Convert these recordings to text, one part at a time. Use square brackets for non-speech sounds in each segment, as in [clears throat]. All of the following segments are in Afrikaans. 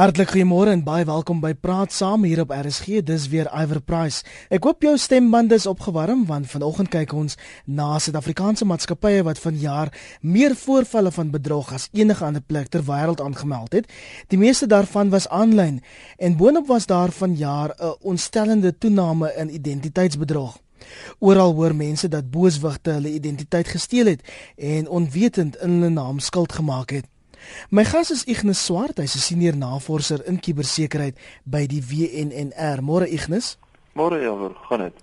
Hartlik goeiemôre en baie welkom by Praat Saam hier op RSG. Dis weer Iver Price. Ek hoop jou stembande is opgewarm want vanoggend kyk ons na Suid-Afrikaanse maatskappye wat vanjaar meer voorvalle van bedrog as enige ander plek ter wêreld aangemeld het. Die meeste daarvan was aanlyn en boonop was daar vanjaar 'n ontstellende toename in identiteitsbedrog. Oral hoor mense dat booswigte hulle identiteit gesteel het en onwetend in hulle naam skuld gemaak het. My gas is Ignis Swart, hy's 'n senior navorser in kubersekerheid by die WNNR. Môre Ignis. Môre ja, gaan dit?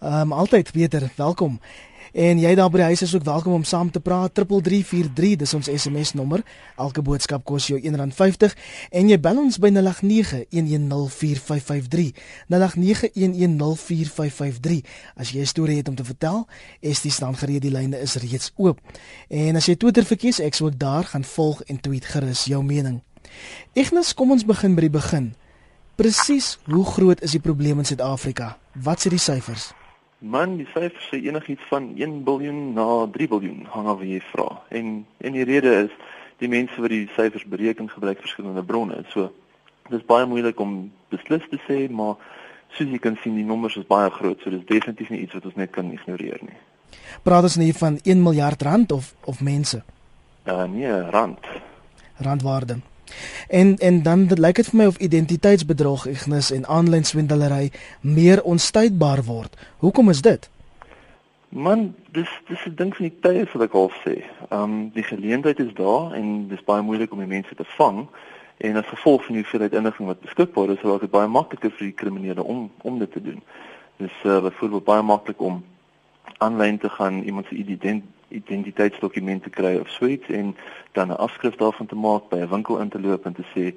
Ehm um, altyd beter. Welkom. En jy daar by die huis is ook welkom om saam te praat 3343 dis ons SMS nommer. Elke boodskap kos jou R1.50 en jy bel ons by 0891104553. 0891104553. As jy 'n storie het om te vertel, is die staan gereed die lyne is reeds oop. En as jy Twitter verkies, ek sou ook daar gaan volg en tweet gerus jou mening. Ignas, kom ons begin by die begin. Presies, hoe groot is die probleem in Suid-Afrika? Wat sê die syfers? Man, die syfer sê enigiets van 1 miljard na 3 miljard, hang af wie jy vra. En en die rede is die mense wat die syfers bereken gebruik verskillende bronne. So dis baie moeilik om beslis te sê, maar soos jy kan sien, die nommers is baie groot, so dis definitief nie iets wat ons net kan ignoreer nie. Praat ons nie van 1 miljard rand of of mense? Uh nee, rand. Randwaarde. En en dan lyk dit vir my of identiteitsbedrog, ignis en aanlyn swindelery meer onstuitbaar word. Hoekom is dit? Man, dis dis 'n ding van die tye wat ek al sê. Ehm um, die geleentheid is daar en dis baie moeilik om die mense te vang en as gevolg van die hoeveelheid inligting wat beskikbaar is, raak dit baie makliker vir die kriminele om om dit te doen. Dis uh, byvoorbeeld baie maklik om aanlyn te gaan iemand se identiteit identiteitsdokumente kry of so iets en dan 'n afskrif daarvan te maak by 'n winkel in te loop en te sê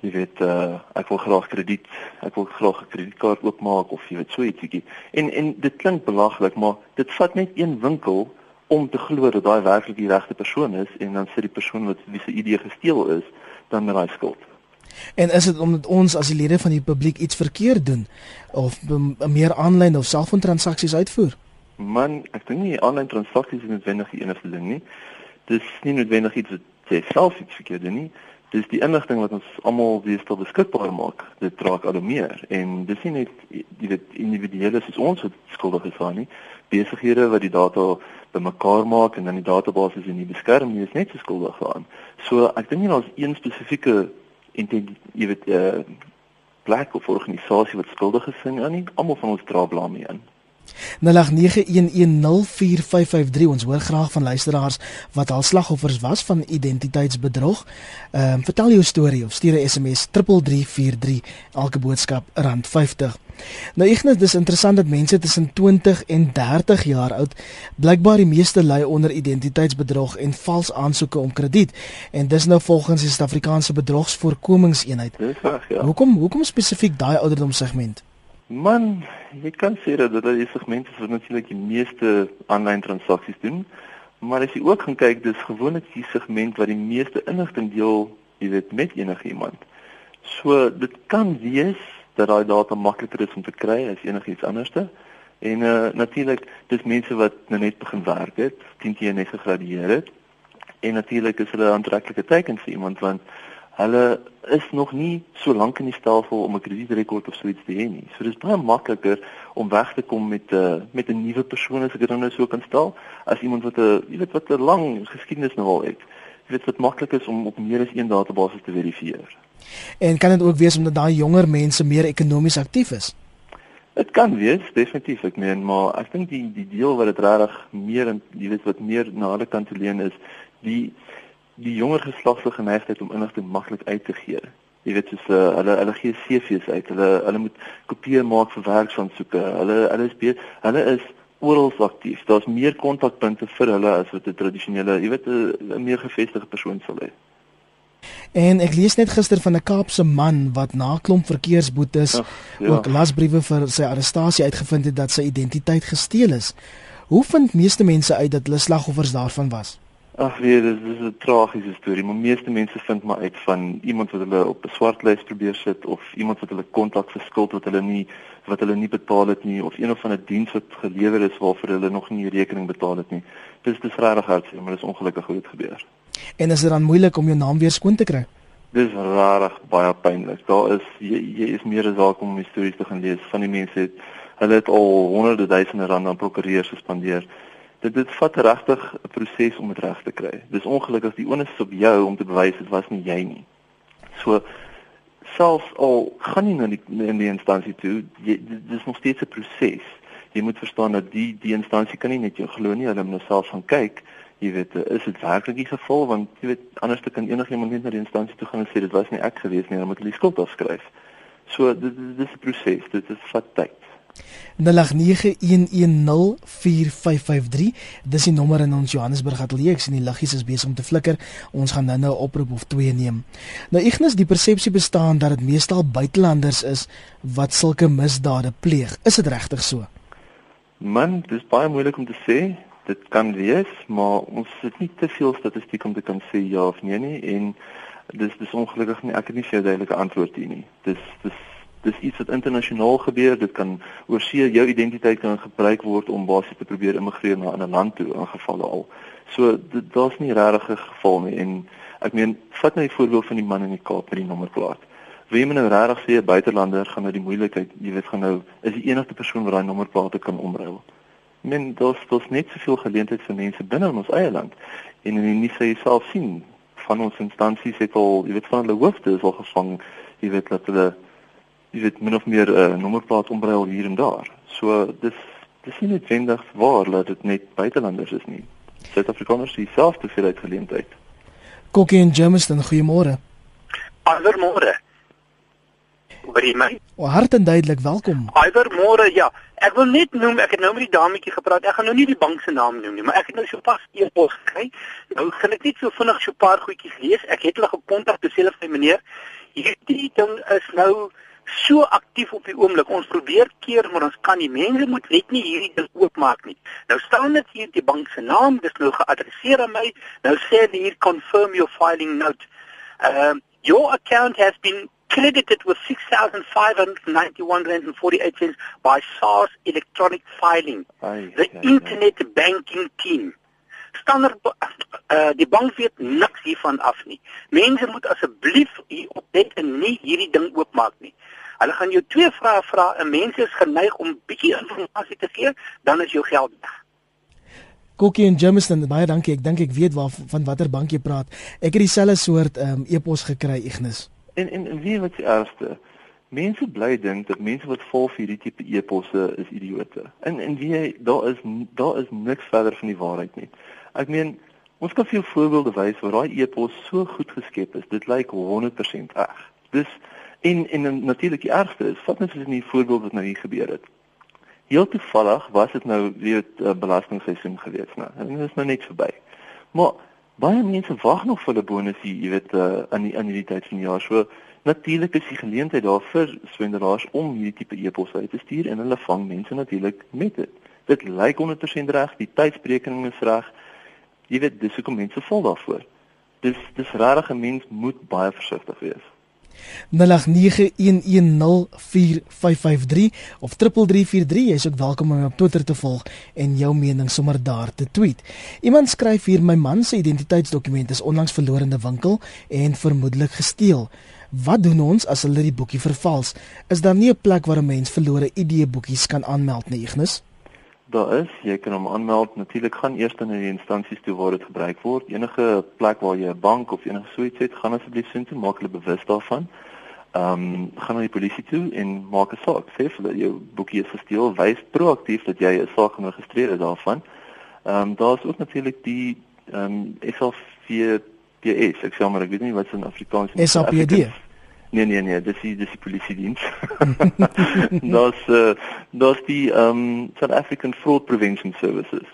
jy weet uh, ek wil graag krediet ek wil graag 'n kredietkaart oopmaak of jy weet so ietsie en en dit klink belaglik maar dit vat net een winkel om te glo dat daai werklik die regte persoon is en dan sit die persoon wat wie se idee gesteel is dan met daai skuld En is dit omdat ons as lede van die publiek iets verkeerd doen of meer aanlyn of selfoontransaksies uitvoer? Man, ek dink nie aanlyn transaksies is noodwendig die enigste ding nie. Dis nie noodwendig iets wat jy self iets verkeerd doen nie. Dis die inligting wat ons almal weestel beskikbaar maak. Dit draak al meer en dis nie net die dit individuele soos ons wat skuldig is aan nie. Besighede wat die data bymekaar maak en dan die database in die beskerm nie is net so skuldig aan. So ek dink nie daar's een spesifieke jy weet 'n uh, plek of organisasie wat skuldig is aan nie. Almal van ons dra blame in. 0891104553 ons hoor graag van luisteraars wat al slagoffers was van identiteitsbedrog. Ehm um, vertel jou storie of stuur 'n SMS 3343 elke boodskap R50. Nou net dis interessant dat mense tussen 20 en 30 jaar oud blykbaar die meeste ly onder identiteitsbedrog en vals aansoeke om krediet en dis nou volgens die Suid-Afrikaanse bedrogsvoorkomingseenheid. Dis reg ja. Hoekom hoekom spesifiek daai ouderdomssegment? Man, jy kan sê dat dit die segmente is wat natuurlik die meeste aanlyn transaksies doen. Maar as jy ook gaan kyk, dis gewoonlik die segment wat die meeste inligting deel, jy weet, met enigiemand. So dit kan wees dat daai data makliker is om te kry as enigiets anderste. En uh natuurlik, dis mense wat nou net begin werk het, teen jy net gegradueer het. En natuurlik is hulle aantreklike teken vir iemand want hulle is nog nie so lank in die stelsel om 'n kredietrekord of so iets te hê nie. So dis baie makliker om weg te kom met 'n uh, eh, met 'n nuwe persoon as ek dit nou so kan stel, as iemand wat 'n jy weet wat 'n lang geskiedenis nou al het. Jy weet wat maklik is om op meer as een database te verifieer. En kan dit ook wees omdat daai jonger mense meer ekonomies aktief is? Dit kan wees, definitief ek meen, maar ek dink die die deel wat dit regtig meer en jy weet wat meer na hulle kant toe leun is, die die jonger geslag se geneigtheid om inligting maklik uit te gee. Jy weet soos uh, hulle hulle gee CV's uit. Hulle hulle moet kopieë maak vir werksaansoeke. Hulle hulle is beet, hulle is oral aktief. Daar's meer kontakpunte vir hulle as wat 'n tradisionele, jy weet 'n meer gevestigde persoon sal hê. En ek lees net gister van 'n Kaapse man wat na klomp verkeersboetes Ach, ja. ook lasbriewe vir sy arrestasie uitgevind het dat sy identiteit gesteel is. Hoe vind meeste mense uit dat hulle slagoffers daarvan was? Ag nee, dit is 'n tragiese storie, maar meeste mense vind maar uit van iemand wat hulle op 'n swartlys probeer sit of iemand wat hulle kontak vir skuld wat hulle nie wat hulle nie betaal het nie of een of ander diens wat gelewer is waarvoor hulle nog nie rekening betaal het nie. Dis dis regtig hartseer, maar dit is ongelukkig hoe dit gebeur. En is dit dan moeilik om jou naam weer skoon te kry? Dis rarig baie pynlik. Daar is jy, jy is meer as welkom om stories te gaan lees van die mense het hulle het al honderde duisende rande aan prokureurs gespandeer. Dit dit vat regtig 'n proses om dit reg te kry. Dis ongelukkig die onus is op jou om te bewys dit was nie jy nie. So selfs al gaan jy na die in die instansie toe, jy, dit is nog steeds 'n proses. Jy moet verstaan dat die die instansie kan nie net jou glo nie, hulle moet nou self gaan kyk. Jy weet, is dit werklik die geval want jy weet anders te kan enigiemand net na die instansie toe gaan en sê dit was nie ek gewees nie, dan moet hulle skuld afskryf. So dit dis 'n proses, dit is vat tyd. 0891104553 dis die nommer in ons Johannesburg ateljee. Ek sien die liggies is besig om te flikker. Ons gaan nou-nou 'n oproep of twee neem. Nou Ignis die persepsie bestaan dat dit meestal buitelanders is wat sulke misdade pleeg. Is dit regtig so? Man dis baie moeilik om te sê. Dit kan wees maar ons het nie te veel statistiek om te kan sê ja of nee nie. En dis dis ongelukkig nie. Ek het nie vir jou duidelike antwoord hier nie. Dis dis dis iets wat internasionaal gebeur. Dit kan oorsee jou identiteit kan gebruik word om basies te probeer immigreer na 'n ander land toe in gevalle al. So daar's nie regtig 'n geval nie en ek meen vat nou die voorbeeld van die man in die Kaap met die nommerplaat. Wie men nou regtig sê 'n buitelander gaan nou die moeilikheid, jy weet gaan nou is die enigste persoon wat daai nommerplate kan omruil. Men daar's daar's net soveel geleenthede vir mense binne in ons eie land en en nie sê self sien van ons instansies het al, jy weet van hulle hoofde is al gevang, jy weet dat hulle jy weet min of meer 'n uh, nommerplaat ombruil hier en daar. So dis dis nie noodwendig waar dat dit net buitelanders is nie. Suid-Afrikaners het dieselfde veelheid geleentheid. Kokkie en Jameson, goeiemôre. Goeiemôre. Hoor jy my? O, hart en duidelik welkom. Goeiemôre. Ja, ek wil net noem, ek het nou met die dametjie gepraat. Ek gaan nou nie die bank se naam noem nie, maar ek het nou so pas e-pos gekry. Nou gaan ek net so vinnig so 'n paar goedjies lees. Ek het hulle gekontak te sê hulle vir meneer, hierdie ding is nou so aktief op die oomblik. Ons probeer keer, maar ons kan nie. Mense moet net nie hierdie ding oopmaak nie. Nou staan dit hier die bank se naam, dis nou geadresseer aan my. Nou sê hulle hier confirm your filing note. Um uh, your account has been credited with 6591 rand and 48 cents by SARS electronic filing. Ai, the ai, internet ai. banking team. Standaard uh, die bank weet niks hiervan af nie. Mense moet asseblief hier op dit en nie hierdie ding oopmaak nie. Hulle gaan jou twee vrae vra en mense is geneig om bietjie inligting te gee, dan is jou geld weg. Kokkie en Jameson, baie dankie. Ek dink ek weet waar van watter bank jy praat. Ek het dieselfde soort um, e-pos gekry, Ignis. En en wie wat die ergste? Mense bly dink dat mense wat vol vir hierdie tipe e-posse is idioote. En en wie jy daar is daar is niks verder van die waarheid nie. Ek meen, ons kan veel voorbeelde wys waar daai e-pos so goed geskep is. Dit lyk 100% reg. Dis En en natuurlik die ergste is, vat net soos in die voorbeeld wat nou hier gebeur het. Heel toevallig was dit nou weer 'n uh, belastingseisoen gewees, nou. En dit is nou net verby. Maar baie mense wag nog vir 'n bonus hier, jy weet, uh, in die in hierdie tyd van die jaar. So natuurlik is die geleentheid daar vir swendelaars om hierdie tipe e-posse uit te stuur en hulle vang mense natuurlik met dit. Dit lyk 100% reg, die tydsberekening is reg. Jy weet, dis hoekom mense vol daarvoor. Dis dis regtig 'n mens moet baie versigtig wees. 0891104553 of 3343 jy's ook welkom om op Twitter te volg en jou mening sommer daar te tweet. Iemand skryf hier my man se identiteitsdokument is onlangs verlore in 'n winkel en vermoedelik gesteel. Wat doen ons as hulle die boekie vervals? Is daar nie 'n plek waar 'n mens verlore ID-boekies kan aanmeld nie, Ignis? Daar is, jy kan hom aanmeld. Natuurlik gaan eers na die instansies toe waar dit gebruik word. Enige plek waar jy 'n bank of enige so iets het, gaan asseblief sien toe, maak hulle bewus daarvan. Ehm um, gaan na die polisie toe en maak 'n saak. Sê vir dat jou boekie is gesteel, wys proaktief dat jy 'n saak geregistreer het daarvan. Ehm um, daar's ook natuurlik die ehm um, SAPDS, ek sê maar ek weet nie wat se in Afrikaans is. SAPD. Nee nee nee, dis die dis die polisie diens. [laughs] Daar's uh, daar's die ehm um, South African Fraud Prevention Services.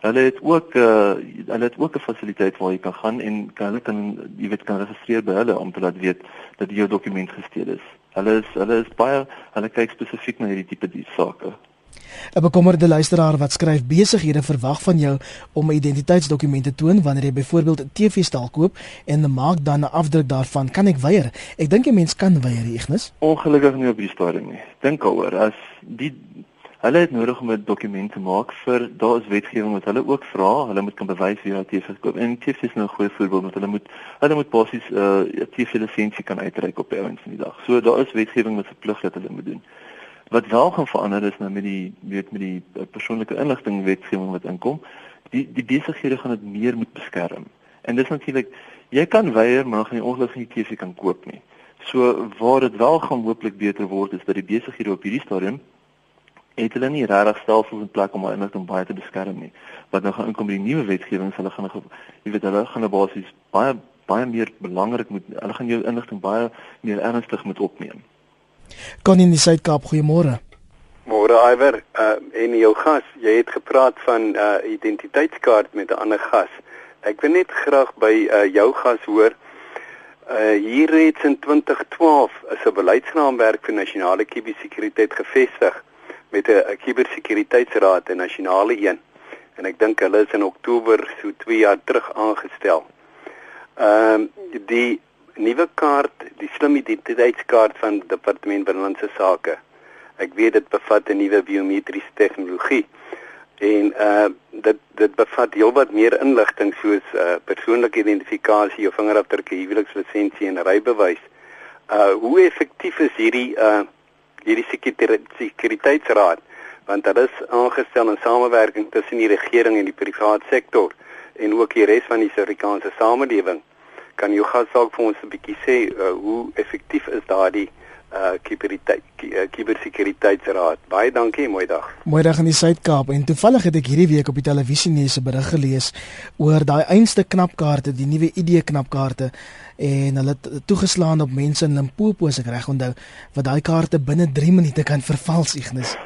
Hulle het ook uh, hulle het ook 'n fasiliteit waar jy kan gaan en kan hulle kan jy weet kan registreer by hulle om te laat weet dat jou dokument gesteel is. Hulle is hulle is baie hulle kyk spesifiek na hierdie tipe die sake. 'n Bekommerde luisteraar wat skryf besighede verwag van jou om 'n identiteitsdokument te toon wanneer jy byvoorbeeld 'n TV-stal koop en maak dan 'n afdruk daarvan. Kan ek weier? Ek dink 'n mens kan weier, Ignis. Ongelukkig nie op die stadium nie. Dink daaroor as die Hulle het nodig om 'n dokument te maak vir daar is wetgewing wat hulle ook vra. Hulle moet kan bewys wie hulle TV koop. En TV is nou 'n goeie voorbeeld want hulle moet hulle moet basies 'n uh, TV lisensie kan uitreik op die ouens van die dag. So daar is wetgewing wat verplig dat hulle moet doen. Wat wel gaan verander is nou met die weet met die uh, persoonlike inligting wetgewing wat inkom. Die die besighede gaan dit meer moet beskerm. En dis natuurlik jy kan weier maar gaan jy ongelukkig nie TV kan koop nie. So waar dit wel gaan hooplik beter word is dat die besighede op hierdie stadium het hulle nie regtig stelsels in plek om hulle inligting baie te beskerm nie. Wat nou gaan inkom by die nuwe wetgewing, hulle gaan jy weet hulle gaan nou basies baie baie meer belangrik moet hulle gaan jou inligting baie meer ernstig moet opneem. Kan in die Suid-Kaap goeiemôre. Môre Iwer, uh en jou gas, jy het gepraat van uh identiteitskaart met 'n ander gas. Ek wil net graag by uh jou gas hoor. Uh hier reeds in 2012 is 'n beleidsraamwerk vir nasionale kubersekuriteit gevestig met 'n kubersekuriteitsraad, 'n nasionale een. En ek dink hulle is in Oktober so 2 jaar terug aangestel. Ehm uh, die nuwe kaart, die slim identiteitskaart van die departement binnelandse sake. Ek weet dit bevat 'n nuwe biometriese tegnologie en uh dit dit bevat heelwat meer inligting soos uh persoonlike identifikasie, jou vingerafdrukke, huwelikslisensie en rybewys. Uh hoe effektief is hierdie uh hierdie sekuriteitsraad want dit is aangestel in samewerking tussen die regering en die private sektor en ook die res van die Suid-Afrikaanse samelewing. Kan jy gou dalk vir ons 'n bietjie sê uh, hoe effektief is daardie uh kibersekuriteitsraad. Baie dankie, mooi dag. Mooi dag in die Suid-Kaap en toevallig het ek hierdie week op die televisie nuus 'n berig gelees oor daai einste knapkaarte, die nuwe ID knapkaarte en hulle het toegeslaan op mense in Limpopo as ek reg onthou wat daai kaarte binne 3 minute kan vervals Ignis.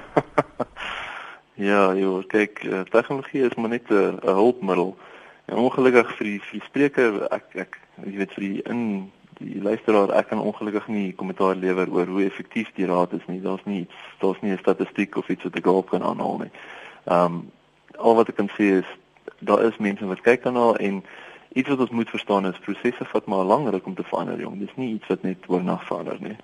[laughs] ja, jy kyk, uh, tegnologie is maar net 'n hulpmiddel. En ongelukkig vir die, vir die spreker ek ek jy weet vir die in die luisteraar ek kan ongelukkig nie kommentaar lewer oor hoe effektief die raad is nie. Daar's nie iets, daar's nie 'n statistiek of iets wat ek op kan aanhaal nie. Ehm um, al wat ek kan sê is daar is mense wat kyk daarna en iets wat ons moet verstaan is prosesse vat maar langer om te verander jong. Dis nie iets wat net oornag verander nie.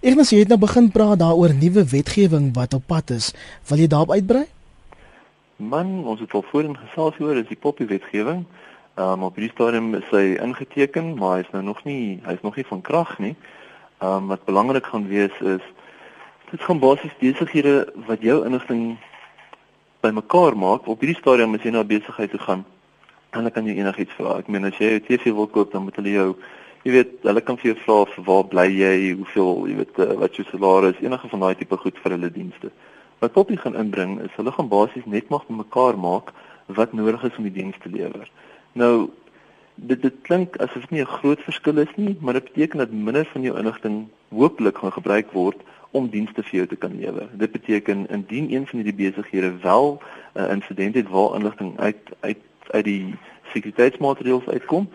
Ignas, jy het nou begin praat daaroor nuwe wetgewing wat op pad is. Wil jy daarop uitbrei? Man, ons het al voorheen gesels oor is die poppie wetgewing. Ehm um, op hierdie stadium is hy ingeteken, maar hy is nou nog nie hy is nog nie van krag nie. Ehm um, wat belangrik gaan wees is dit gaan basies besighede wat jou inligting bymekaar maak. Op hierdie stadium as jy na besigheid toe gaan, dan kan jy enigiets vra. Ek meen as jy 'n TV wil koop, dan moet hulle jou jy weet, hulle kan vir jou vra vir waar bly jy, hoeveel, jy weet, uh, wat jou salaris, enige van daai tipe goed vir hulle dienste. Wat Poppy gaan inbring is hulle gaan basies net mag bymekaar maak wat nodig is om die diens te lewer. Nou dit dit klink asof dit nie 'n groot verskil is nie, maar dit beteken dat minder van jou inligting hooplik gaan gebruik word om dienste vir jou te kan lewer. Dit beteken indien een van hierdie besighede wel 'n uh, insident het waar inligting uit uit uit die sekuriteitsmaatreëls uitkom,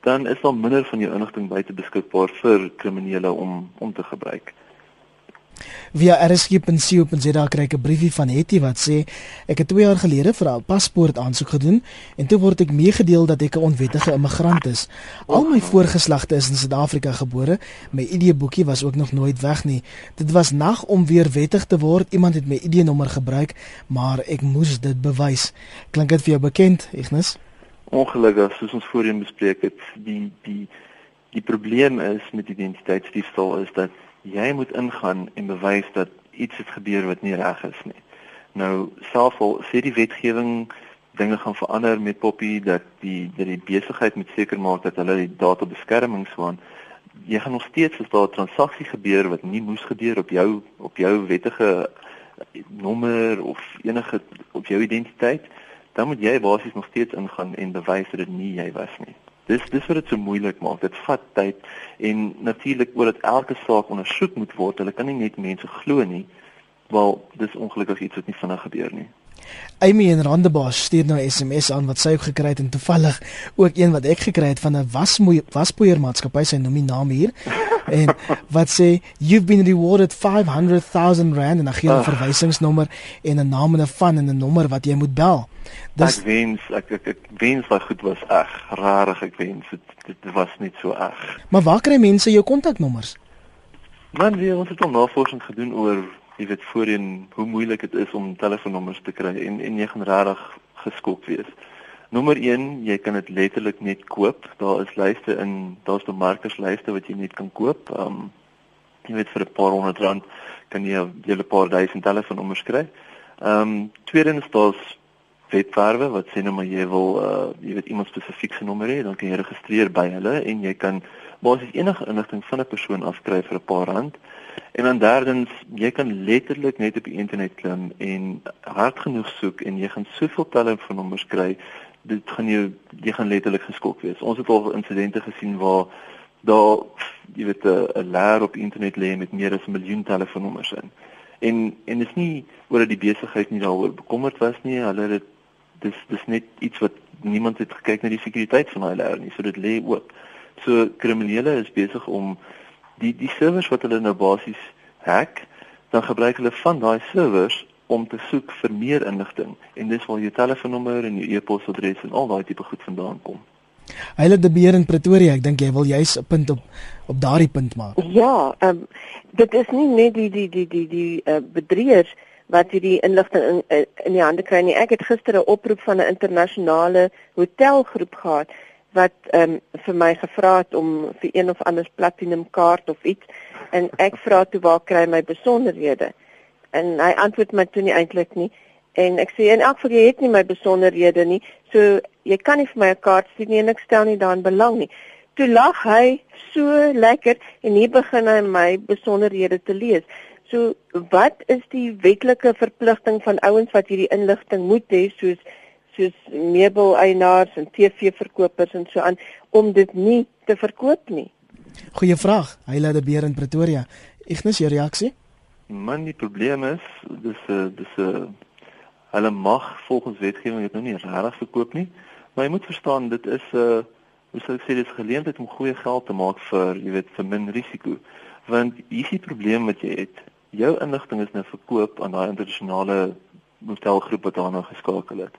dan is daar minder van jou inligting buite beskikbaar vir kriminele om om te gebruik. Via rsg.co.za kry ek 'n briefie van Hetty wat sê ek het 2 jaar gelede vir 'n paspoort aansoek gedoen en toe word ek meegedeel dat ek 'n onwettige immigrant is. Al my voorgeslagte is in Suid-Afrika gebore. My ID-boekie was ook nog nooit weg nie. Dit was nag om weer wettig te word. Iemand het my ID-nommer gebruik, maar ek moes dit bewys. Klink dit vir jou bekend, Ignis? Ongelukkig, soos ons voorheen bespreek het, die die die probleem is met identiteitsdiefstal is dat jy moet ingaan en bewys dat iets het gebeur wat nie reg is nie. Nou selfs al sê die wetgewing dinge gaan verander met Poppy dat die dat die besigheid moet seker maak dat hulle die data beskerming swaan. Jy gaan nog steeds as daar 'n transaksie gebeur wat nie moes gebeur op jou op jou wettige nommer of enige op jou identiteit, dan moet jy basies nog steeds ingaan en bewys dat dit nie jy was nie. Dis dis wat dit so moeilik maak. Dit vat tyd en natuurlik oor dat elke saak ondersoek moet word. Hulle kan nie net mense glo nie. Wel, dis ongelukkig iets wat nie vinnig gebeur nie. Amy en Randebos stuur nou 'n SMS aan wat sy ook gekry het en toevallig ook een wat ek gekry het van 'n wasmoe waspoeier maatskappy sy noem die naam hier en wat sê you've been rewarded 500 000 rand en 'n gee 'n verwysingsnommer en 'n naam en 'n van en 'n nommer wat jy moet bel. Dis ek wens ek ek, ek wens daai goed was reg, rarig ek wens dit dit was nie so erg. Maar waar kry mense jou kontaknommers? Man, wie ons het al navorsing gedoen oor jy weet voorheen hoe moeilik dit is om telefoonnommers te kry en en jy gaan regtig geskok wees. Nommer 1, jy kan dit letterlik net koop. Daar is lyste in, daar's bemarkerslyste wat jy net kan koop. Um jy weet vir 'n paar honderd rand kan jy 'n hele paar duisend telefoonnommers kry. Um tweedens daar's webwerwe wat sê nou maar jy wil uh jy weet iemand spesifiek se nommer hê, dan kan jy registreer by hulle en jy kan basies enige inligting van 'n persoon afkry vir 'n paar rand. En dan derdens, jy kan letterlik net op die internet klim en hard genoeg soek en jy gaan soveel telefoonnommers kry, dit gaan jou jy gaan letterlik geskok wees. Ons het al insidente gesien waar daar jy weet 'n leer op internet lê met meer as 'n miljoen telefoonnommers in. En en dit is nie oor dat die besigheid nie daaroor bekommerd was nie. Hulle het dis dis net iets wat niemand het gekyk na die sekuriteit van daai leer nie. So dit lê oop. So kriminele is besig om die die servers wat hulle nou basies hack, dan gebruik hulle van daai servers om te soek vir meer inligting en dis waar jou telefoonnommer en jou e-posadres en al daai tipe goed vandaan kom. Hulle de beheer in Pretoria, ek dink jy wil juis 'n punt op op daardie punt maak. Ja, ehm um, dit is nie net die die die die die uh, bedrieërs wat hierdie inligting in, in in die hande kry nie. Ek het gister 'n oproep van 'n internasionale hotelgroep gehad wat ehm um, vir my gevra het om vir een of ander platinum kaart of iets en ek vra toe waar kry my besonderhede? En hy antwoord my toe nie eintlik nie. En ek sê in elk geval jy het nie my besonderhede nie. So jy kan nie vir my 'n kaart stuur nie en ek stel nie daarin belang nie. Toe lag hy so lekker en hier begin hy my besonderhede te lees. So wat is die wetlike verpligting van ouens wat hierdie inligting moet hê soos soos meubeleienaars en TV-verkopers en so aan om dit nie te verkoop nie? Goeie vraag. Hy laat die beer in Pretoria. Ignis, jou reaksie? Man, die probleem is dis uh, dis uh, hulle mag volgens wetgewing dit nou nie regtig verkoop nie, maar jy moet verstaan dit is 'n uh, hoe sou ek sê dit is geleentheid om goeie geld te maak vir jy weet vir min risiko. Want hier is die probleem wat jy het jou inligting is nou verkoop aan daai internasionale hotelgroep wat daarna geskakel het.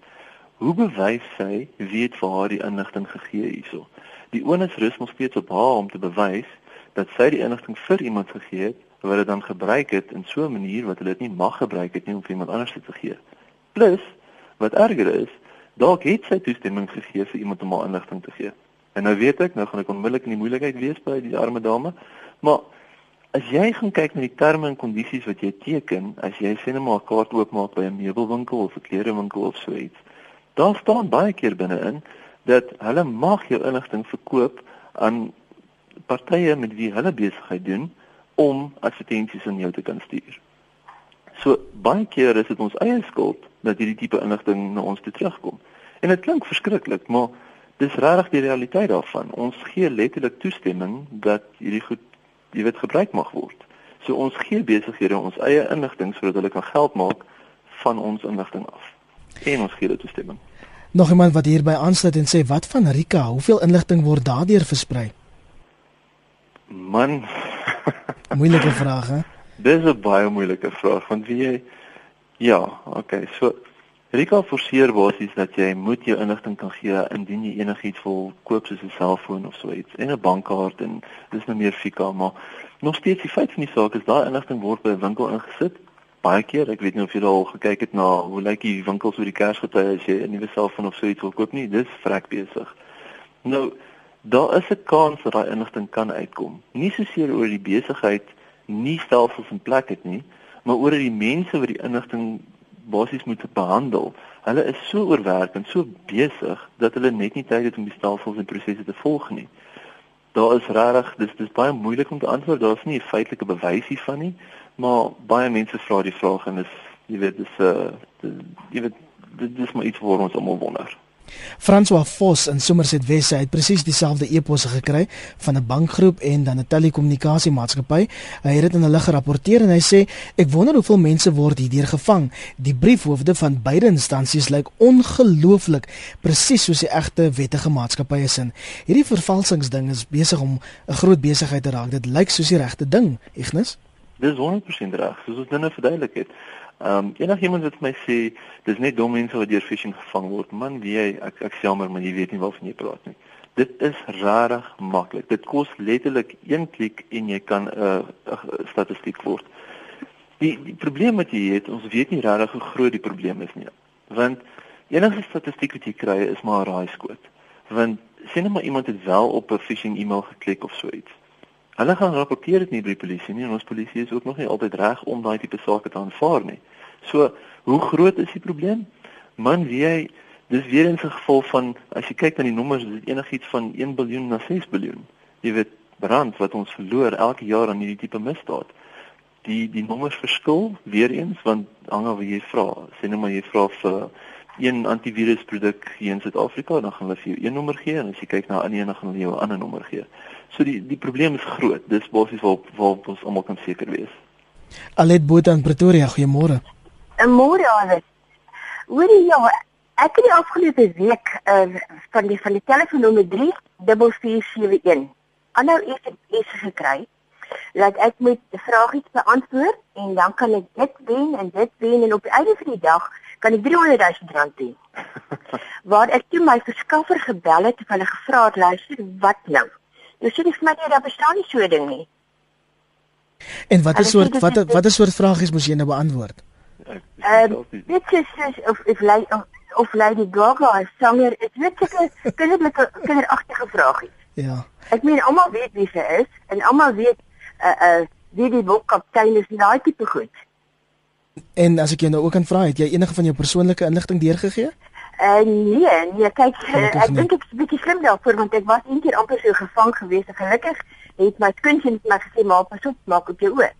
Hoe bewys sy wie het vir haar die inligting gegee hierso? Die onus rus nog steeds op haar om te bewys dat sy die inligting vir iemand gegee het wat dit dan gebruik het in so 'n manier wat hulle dit nie mag gebruik het nie om vir iemand anders te gee. Plus, wat erger is, dalk het sy toestemming gegee vir iemand om haar inligting te gee. En nou weet ek, nou gaan ek onmiddellik in die moeilikheid wees by die arme dame, maar As jy gaan kyk na die terme en kondisies wat jy teken, as jy sê net maar 'n kaart oopmaak by 'n meubelwinkel of 'n klerewinkel of so iets, daar staan baie keer binne-in dat hulle mag jou inligting verkoop aan partye met wie hulle besigheid doen om advertensies aan jou te kan stuur. So baie keer is dit ons eie skuld dat hierdie tipe inligting na ons toe terugkom. En dit klink verskriklik, maar dis regtig die realiteit daarvan. Ons gee letterlik toestemming dat hierdie goed jy weet gebruik mag word. So ons gee besighede ons eie inligting sodat hulle kan geld maak van ons inligting af. En ons gee dit toestemming. Nog iemand wat hierby aansluit en sê wat van Rika, hoeveel inligting word daardeur versprei? Man, moeilike vraag hè. Dis 'n baie moeilike vraag want wie jy ja, okay, so Rika forceer basies dat jy moet jou inligting kan gee indien jy enigiets wil koop soos 'n selfoon of so iets en 'n bankkaart en dis nou meer fika maar nog steeds die feit van die saak is daai inligting word by 'n winkel ingesit baie keer ek weet nie of jy al gekyk het na hoe lyk die winkels oor die Kersgety as jy 'n nuwe selfoon of so iets wil koop nie dis vrek besig nou daar is 'n kans dat daai inligting kan uitkom nie soseer oor die besigheid nie stelsels in plek het nie maar oor die mense wat die inligting basies moet behandel. Hulle is so oorwerk en so besig dat hulle net nie tyd het om die stelsels en prosesse te volg nie. Daar is regtig dis dis baie moeilik om te antwoord. Daar's nie 'n feitelike bewys hiervan nie, maar baie mense vra die vraag en dis jy weet dis 'n uh, jy weet dit is maar iets waar ons almal wonder. François Vos in Somerset West het presies dieselfde e-posse gekry van 'n bankgroep en dan 'n telekommunikasiemaatskappy. Hy het dit in hulle gerapporteer en hy sê ek wonder hoeveel mense word hierdeur gevang. Die briefhoofde van beide instansies lyk ongelooflik presies soos die egte wettige maatskappye sin. Hierdie vervalsingsding is besig om 'n groot besigheid te raak. Dit lyk soos die regte ding, Ignis. Dis 100% reg, soos ons dinge verduidelik het. Ehm um, enigiemand wat my sê dis net dom mense wat deur phishing gevang word, man, jy ek ek jammer, maar jy weet nie waarvan jy praat nie. Dit is rarig maklik. Dit kos letterlik een klik en jy kan 'n uh, uh, statistiek word. Die die probleem wat jy het, ons weet nie regtig hoe groot die probleem is nie. Want enige statistiek wat jy kry is maar 'n raaiskoot. Want sien net maar iemand het wel op 'n phishing e-mail geklik of so iets. Hulle gaan rapporteer dit nie by die polisie nie en ons polisie is ook nog nie altyd reg om daai tipe sake te aanvaar nie. So, hoe groot is die probleem? Man, wie jy dis weer 'n geval van as jy kyk na die nommers, is dit enigiets van 1 miljard na 6 miljard. Jy weet brand wat ons verloor elke jaar aan hierdie tipe misdaad. Die die nommers verskil weer eens want hang af wie jy vra. Sê nou maar jy vra vir een antivirusproduk hier in Suid-Afrika, dan gaan hulle vir jou een nommer gee en as jy kyk na 'n een, dan gaan hulle jou 'n ander nommer gee. So die die probleem is groot. Dis basies waar waar ons almal kan seker wees. Alet Botha in Pretoria, goeiemôre. Môre Alet. Hoorie ja, ek het die afgelope week uh, van die van die telefoonnommer 3471 aanhou SMS gekry dat ek met vragies beantwoord en dan kan ek dit wen en dit wen en op die einde van die dag kan ek 300 000 rand hê. [laughs] Waar ek toe my verskaffer gebel het en hulle gevra het luister wat nou. Jy sê dis maar nie daar bestaan nie so 'n ding nie. En wat is soort wat wat is soort vragies moes jy nou beantwoord? Ehm dit is of of lei of Lady Gaga sanger, dit weet ek kinderlike kinderagtige vragies. Ja. Ek meen almal weet wie sy is en almal weet uh uh wie die bokkaptein is en daai tipe goed. En as ek jou nou ook kan vra, het jy enige van jou persoonlike inligting deurgegee? Uh nee, nee, kyk, uh, ek dink ek is 'n bietjie slim daarvoor want ek was eendag amper so gevang geweest. Gelukkig het my skoonseun vir my gesê, "Maar pas op, maak op jou oë."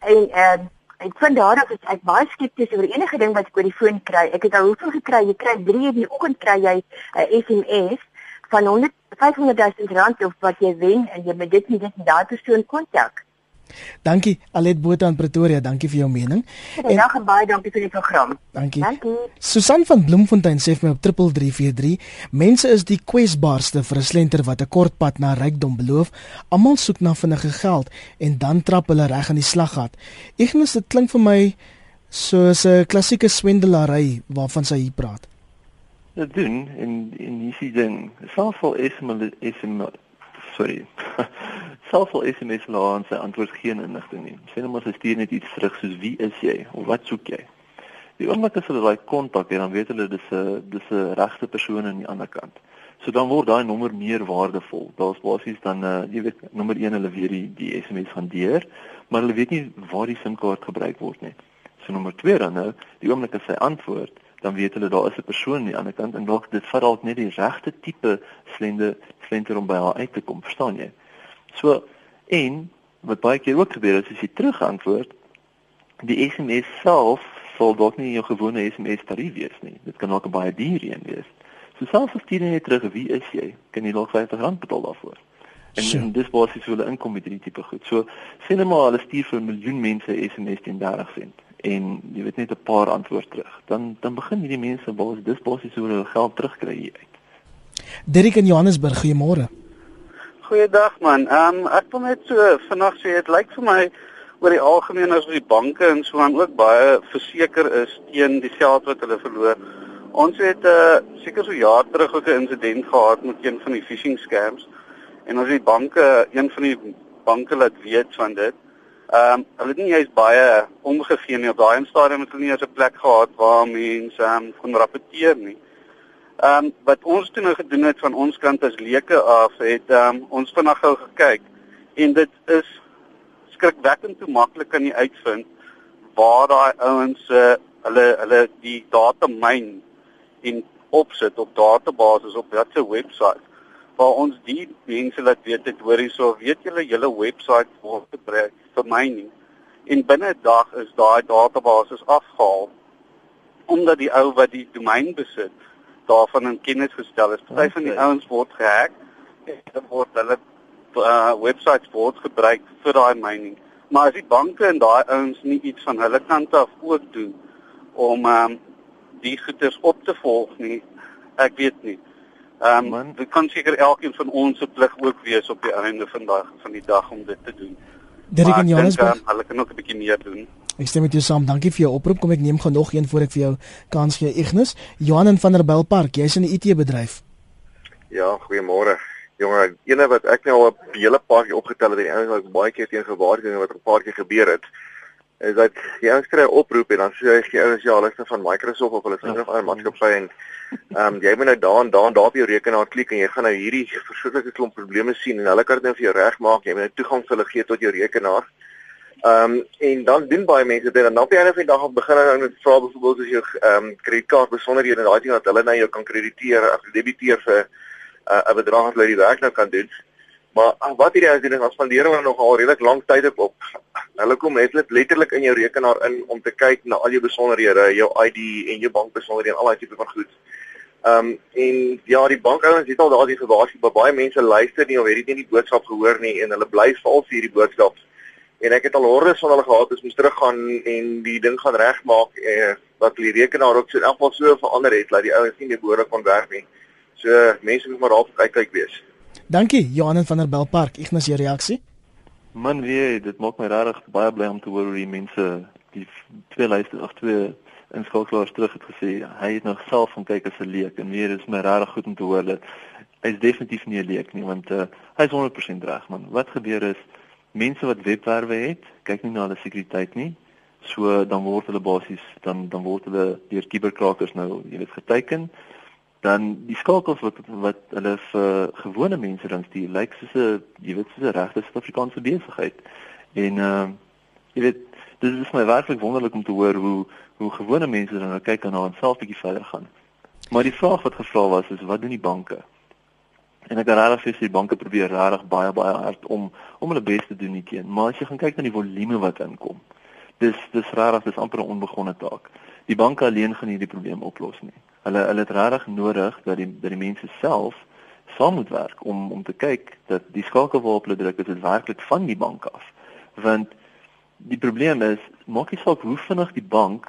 En uh ek vind daarop is ek baie skepties oor enige ding wat ek oor die foon kry. Ek het al hoeveel gekry? Jy kry 3 in die oggend kry jy 'n uh, SMS van 100 500 000 rand of wat jy wen en jy moet dit nie dit daai persoon kontak. Dankie Alet Botha in Pretoria, dankie vir jou mening. En dag en baie dankie vir die program. Dankie. Dankie. Susan van Bloemfontein sê vir my op 3343, mense is die kwesbaarste vir 'n slenter wat 'n kort pad na rykdom beloof. Almal soek na vinnige geld en dan trap hulle reg in die slaggat. Ignis, dit klink vir my soos 'n klassieke swendelaary waarvan sy hier praat dit doen en en hierdie ding selfs SMS SMS sorry [laughs] selfs SMS laat sy antwoord geen inligting nie. Sê net maar sy stuur net iets terug soos wie is jy? Of wat soek jy? Die oomblik as hulle daai kontak het dan weet hulle dis 'n dis 'n regte persoon aan die ander kant. So dan word daai nommer meer waardevol. Daar's basies dan uh, jy weet nommer 1 hulle weet die die SMS van deur maar hulle weet nie waar die SIM-kaart gebruik word nie. So nommer 2 dan nou die oomblik as sy antwoord dan weet hulle daar is 'n persoon aan die ander kant en dalk dit vat dalk net die regte tipe slende slenter om by haar uit te kom, verstaan jy? So en wat baie keer ook gebeur is as jy terugantwoord, die SMS self sal dalk nie jou gewone SMS tarief wees nie. Dit kan ook baie duur een wees. So selfs as jy net terug wie is jy, kan jy dalk R50 betaal daarvoor. En, en dis basies hoe hulle inkom met hierdie tipe goed. So sien hulle maar hulle stuur vir 'n miljoen mense SMS teen 30 sent en jy weet net 'n paar antwoord terug. Dan dan begin hierdie mense basies dis basies hoe hulle geld terugkry hier uit. Derek in Johannesburg, goeiemôre. Goeiedag man. Ehm um, ek wil net so vanaand sê dit lyk vir my oor die algemeen as die banke en so aan ook baie verseker is teen die geld wat hulle verloor. Ons het 'n uh, seker so jaar terug ook 'n insident gehad met een van die phishing scams en ons het banke een van die banke laat weet van dit. Ehm um, hulle het nie jy's baie omgegee nie op daai stadium het hulle nie eens 'n plek gehad waar mense ehm um, kon rapporteer nie. Ehm um, wat ons toe nou gedoen het van ons kant as leuke af het ehm um, ons vinnig gou gekyk. En dit is skrikwekkend hoe maklik kan jy uitvind waar daai ouens uh, hulle hulle die data myn en opsit op databases op watter webwerf waar ons die mense laat weet dit hoor hierso weet julle julle webwerf word gebruik vir mining. En binne 'n dag is daai database afgehaal omdat die ou wat die domein besit daarvan in kennis gestel is. Party van die ouens word gehack en dan word hulle uh, webwerf word gebruik vir daai mining. Maar as die banke en daai ouens nie iets van hulle kant af ook doen om um, die goeders op te volg nie, ek weet nie. Ehm um, dit kan seker elkeen van ons se plig ook wees op die einde van dag van die dag om dit te doen. Derek en Johannesburg, um, hulle kan ook 'n bietjie meer doen. Ek stem met jou saam. Dankie vir jou oproep. Kom ek neem gou nog een voor ek vir jou kans gee. Ignis, Johan van der Bylpark, jy's in die IT bedryf. Ja, goeiemôre. Jonge, ene wat ek nou al 'n hele paar keer opgetel het, en ek baie keer teen gewaarsku wat 'n paar keer gebeur het, is dat jy ouens kry 'n oproep en dan sê jy ouens ja, hulle is van Microsoft of hulle is ja, van 'n maatskappy en ehm um, jy moet nou daar en daar en daar op jou rekenaar klik en jy gaan nou hierdie verskriklike klomp probleme sien en hulle kan dit nou vir jou regmaak. Jy moet nou toegang vir hulle gee tot jou rekenaar. Ehm um, en dan doen baie mense dit en dan op die einde van die dag begin hulle nou vra byvoorbeeld as jou ehm um, kredietkaart besonderhede en daai ding dat hulle nou jou kan krediteer of debiteer vir uh, 'n bedrag wat hulle die werk nou kan doen. Maar uh, wat hierdie ouens doen is spandeer hulle nog al redelik lank tyd op. op. Hulle kom net letterlik in jou rekenaar in om te kyk na al jou besonderhede, jou ID en jou bankbesonderhede en al daai tipe van goed. Ehm um, en ja, die bankouens het al daardie gewaarsku, maar baie mense luister nie of het nie die boodskap gehoor nie en hulle bly vals vir hierdie boodskap. En ek het al hordes van hulle gehad, ons moes teruggaan en die ding gaan regmaak eh wat die rekenaar ook so in elk geval so verander het dat die ouens nie meer behoorlik kon werk nie. So mense moet maar daar kyk kyk wees. Dankie Johan van der Belpark. Ignas jou reaksie? Man, wie, dit maak my regtig baie bly om te hoor hoe die mense die twee lyste of twee inskakelaars terug het gesê hy het nog self van kyk as 'n leek en weer is my regtig goed om te hoor dat hy is definitief nie 'n leek nie want uh, hy is 100% reg man. Wat gebeur is mense wat webwerwe het, kyk nie na hulle sekuriteit nie. So dan word hulle basies dan dan word hulle deur kuberkrakers nou, jy weet, geteken dan die skakels wat wat hulle vir gewone mense dan stuur lyk soos 'n jy weet soos 'n regte Suid-Afrikaanse besigheid. En uh, jy weet dit is my werklik wonderlik om te hoor hoe hoe gewone mense dan nou kyk en hulle self bietjie verder gaan. Maar die vraag wat gevra was is wat doen die banke? En ek het regtig vir die banke probeer regtig baie baie hard om om hulle bes te doen teen. Maar as jy gaan kyk na die volume wat inkom, dis dis regtig dis amper 'n onbegonne taak. Die banke alleen gaan hierdie probleem oplos nie. Hulle hulle het regtig nodig dat die dat die mense self saam moet werk om om te kyk dat die skakel waarop hulle druk is werklik van die bank af. Want die probleem is maak nie saak hoe vinnig die bank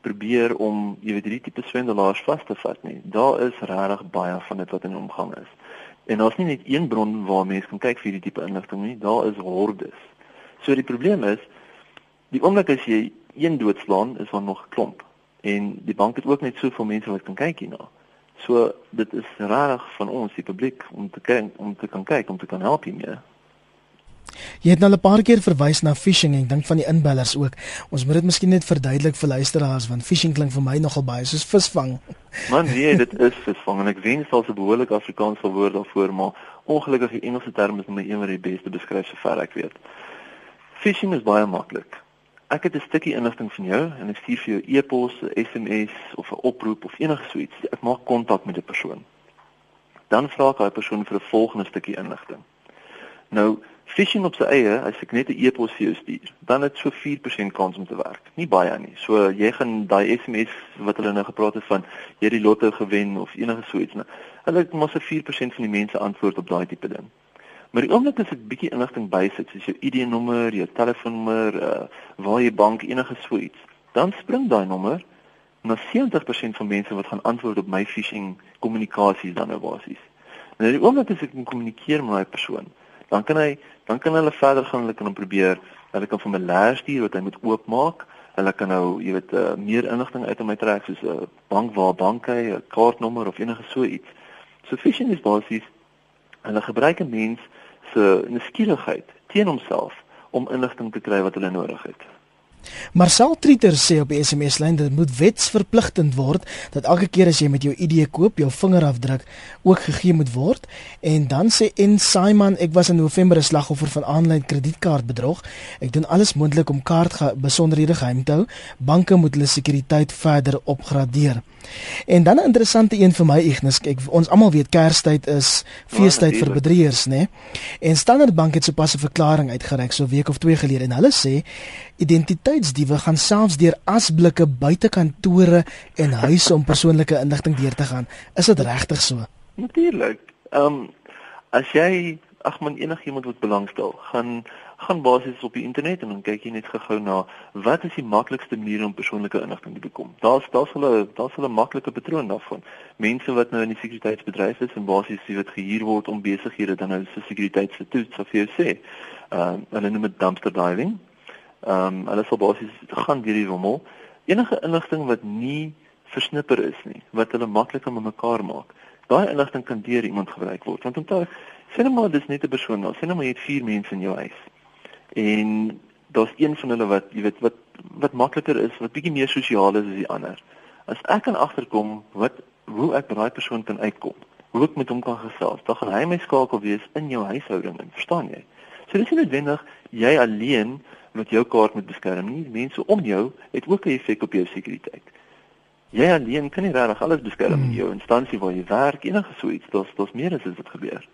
probeer om jy weet hierdie tipe swendelaars vas te vat nie. Daar is regtig baie van dit wat in omgang is. En daar's nie net een bron waar mense kan kyk vir hierdie tipe inligting nie. Daar is hordes. So die probleem is die oomblik as jy een doodslaan is daar nog klomp en die bank het ook net soveel mense wat kan kyk hierna. So dit is rarig van ons die publiek om te kyk om te kan kyk om te kan help hiermee. Jy het nou 'n paar keer verwys na phishing en ek dink van die inbellers ook. Ons moet dit miskien net verduidelik vir luisteraars want phishing klink vir my nogal baie soos visvang. Man, nee, dit is visvang en ek wens daar 'n behoorlike Afrikaanse woord daarvoor, maar ongelukkig die Engelse term is my een wat die beste beskryf sover ek weet. Phishing is baie maklik ek het 'n stukkie inligting van jou en ek stuur vir jou e-pos, SMS of 'n oproep of enige so iets. Ek maak kontak met 'n persoon. Dan vra ek daai persoon vir 'n volgende stukkie inligting. Nou, phishing op sy eie, as ek net 'n e-pos vir jou stuur, dan het so 4% kans om te werk. Nie baie nie. So jy gaan daai SMS wat hulle nou gepraat het van jy het die lotto gewen of enige so iets, nou, hulle het mos 'n 4% van die mense antwoord op daai tipe ding. Maar die oomblik as ek bietjie inligting bysit, soos jou ID-nommer, jou telefoonnommer, uh waar jy bank enige so iets, dan spring daai nommer na 70% van mense wat gaan antwoord op my phishing kommunikasies dan nou basies. En die oomblik as ek kommunikeer met daai persoon, dan kan hy dan kan hulle verder gaan, hulle kan hom probeer, hulle kan vir my leer stuur wat hy moet oopmaak. Hulle kan nou, jy weet, uh, meer inligting uit hom uittrek soos 'n uh, bank waar bank hy, 'n kaartnommer of enige so iets. So phishing is basies hulle gebruik 'n mens se nuuskierigheid teen homself om inligting te kry wat hulle nodig het. Marcel Trieter sê op die SMS lyn dat dit moet wetsverpligtend word dat elke keer as jy met jou ID koop, jou vingerafdruk ook gegee moet word. En dan sê En Simon, ek was in November 'n slagoffer van aanlyn kredietkaartbedrog. Ek doen alles moontlik om kaartbesonderhede geheim te hou. Banke moet hulle sekuriteit verder opgradeer. En dan 'n interessante een vir my Ignis, ek ons almal weet Kerstyd is feestyd ja, vir bedrieërs, né? En Standard Bank het sopas 'n verklaring uitgereik so week of twee gelede en hulle sê identiteitsdiewe gaan selfs deur asblikke buite kantore en huise om persoonlike inligting deur te gaan. Is dit regtig so? Natuurlik. Ehm um, as jy ag man enigiemand wat belangstel, gaan gaan basies op die internet en dan kyk jy net gou-gou na wat is die maklikste manier om persoonlike inligting te bekom. Daar's daar's hulle daar's hulle maklike patroon daarvan. Mense wat nou in die sekuriteitsbedryf is en basies wie wat gehuur word om besighede dan nou se sekuriteitsvertoets of jy sê. Ehm uh, hulle noem dit dumpster diving. Ehm um, hulle sal basies gaan deur die rommel. Enige inligting wat nie versnipper is nie, wat hulle maklik aan mekaar maak. Daai inligting kan deur iemand gebruik word. Want onthou, sê net maar dis net 'n persoon, sê net maar jy het 4 mense in jou huis. En daar's een van hulle wat jy weet wat wat makliker is, wat bietjie meer sosiaal is as die ander. As ek kan agterkom wat hoe ek by daai persoon kan uitkom, hoe ek met hom kan gesels, dan gaan hy my skakel wees in jou huishouding, verstaan jy? So dis nie noodwendig jy alleen met jou kaart moet beskerm nie. Mense om jou het ook 'n effek op jou sekuriteit. Jy alleen kan nie regtig alles beskerm in hmm. jou instansie waar jy werk, enige so iets. Daar's daar's meer as dit gebeur.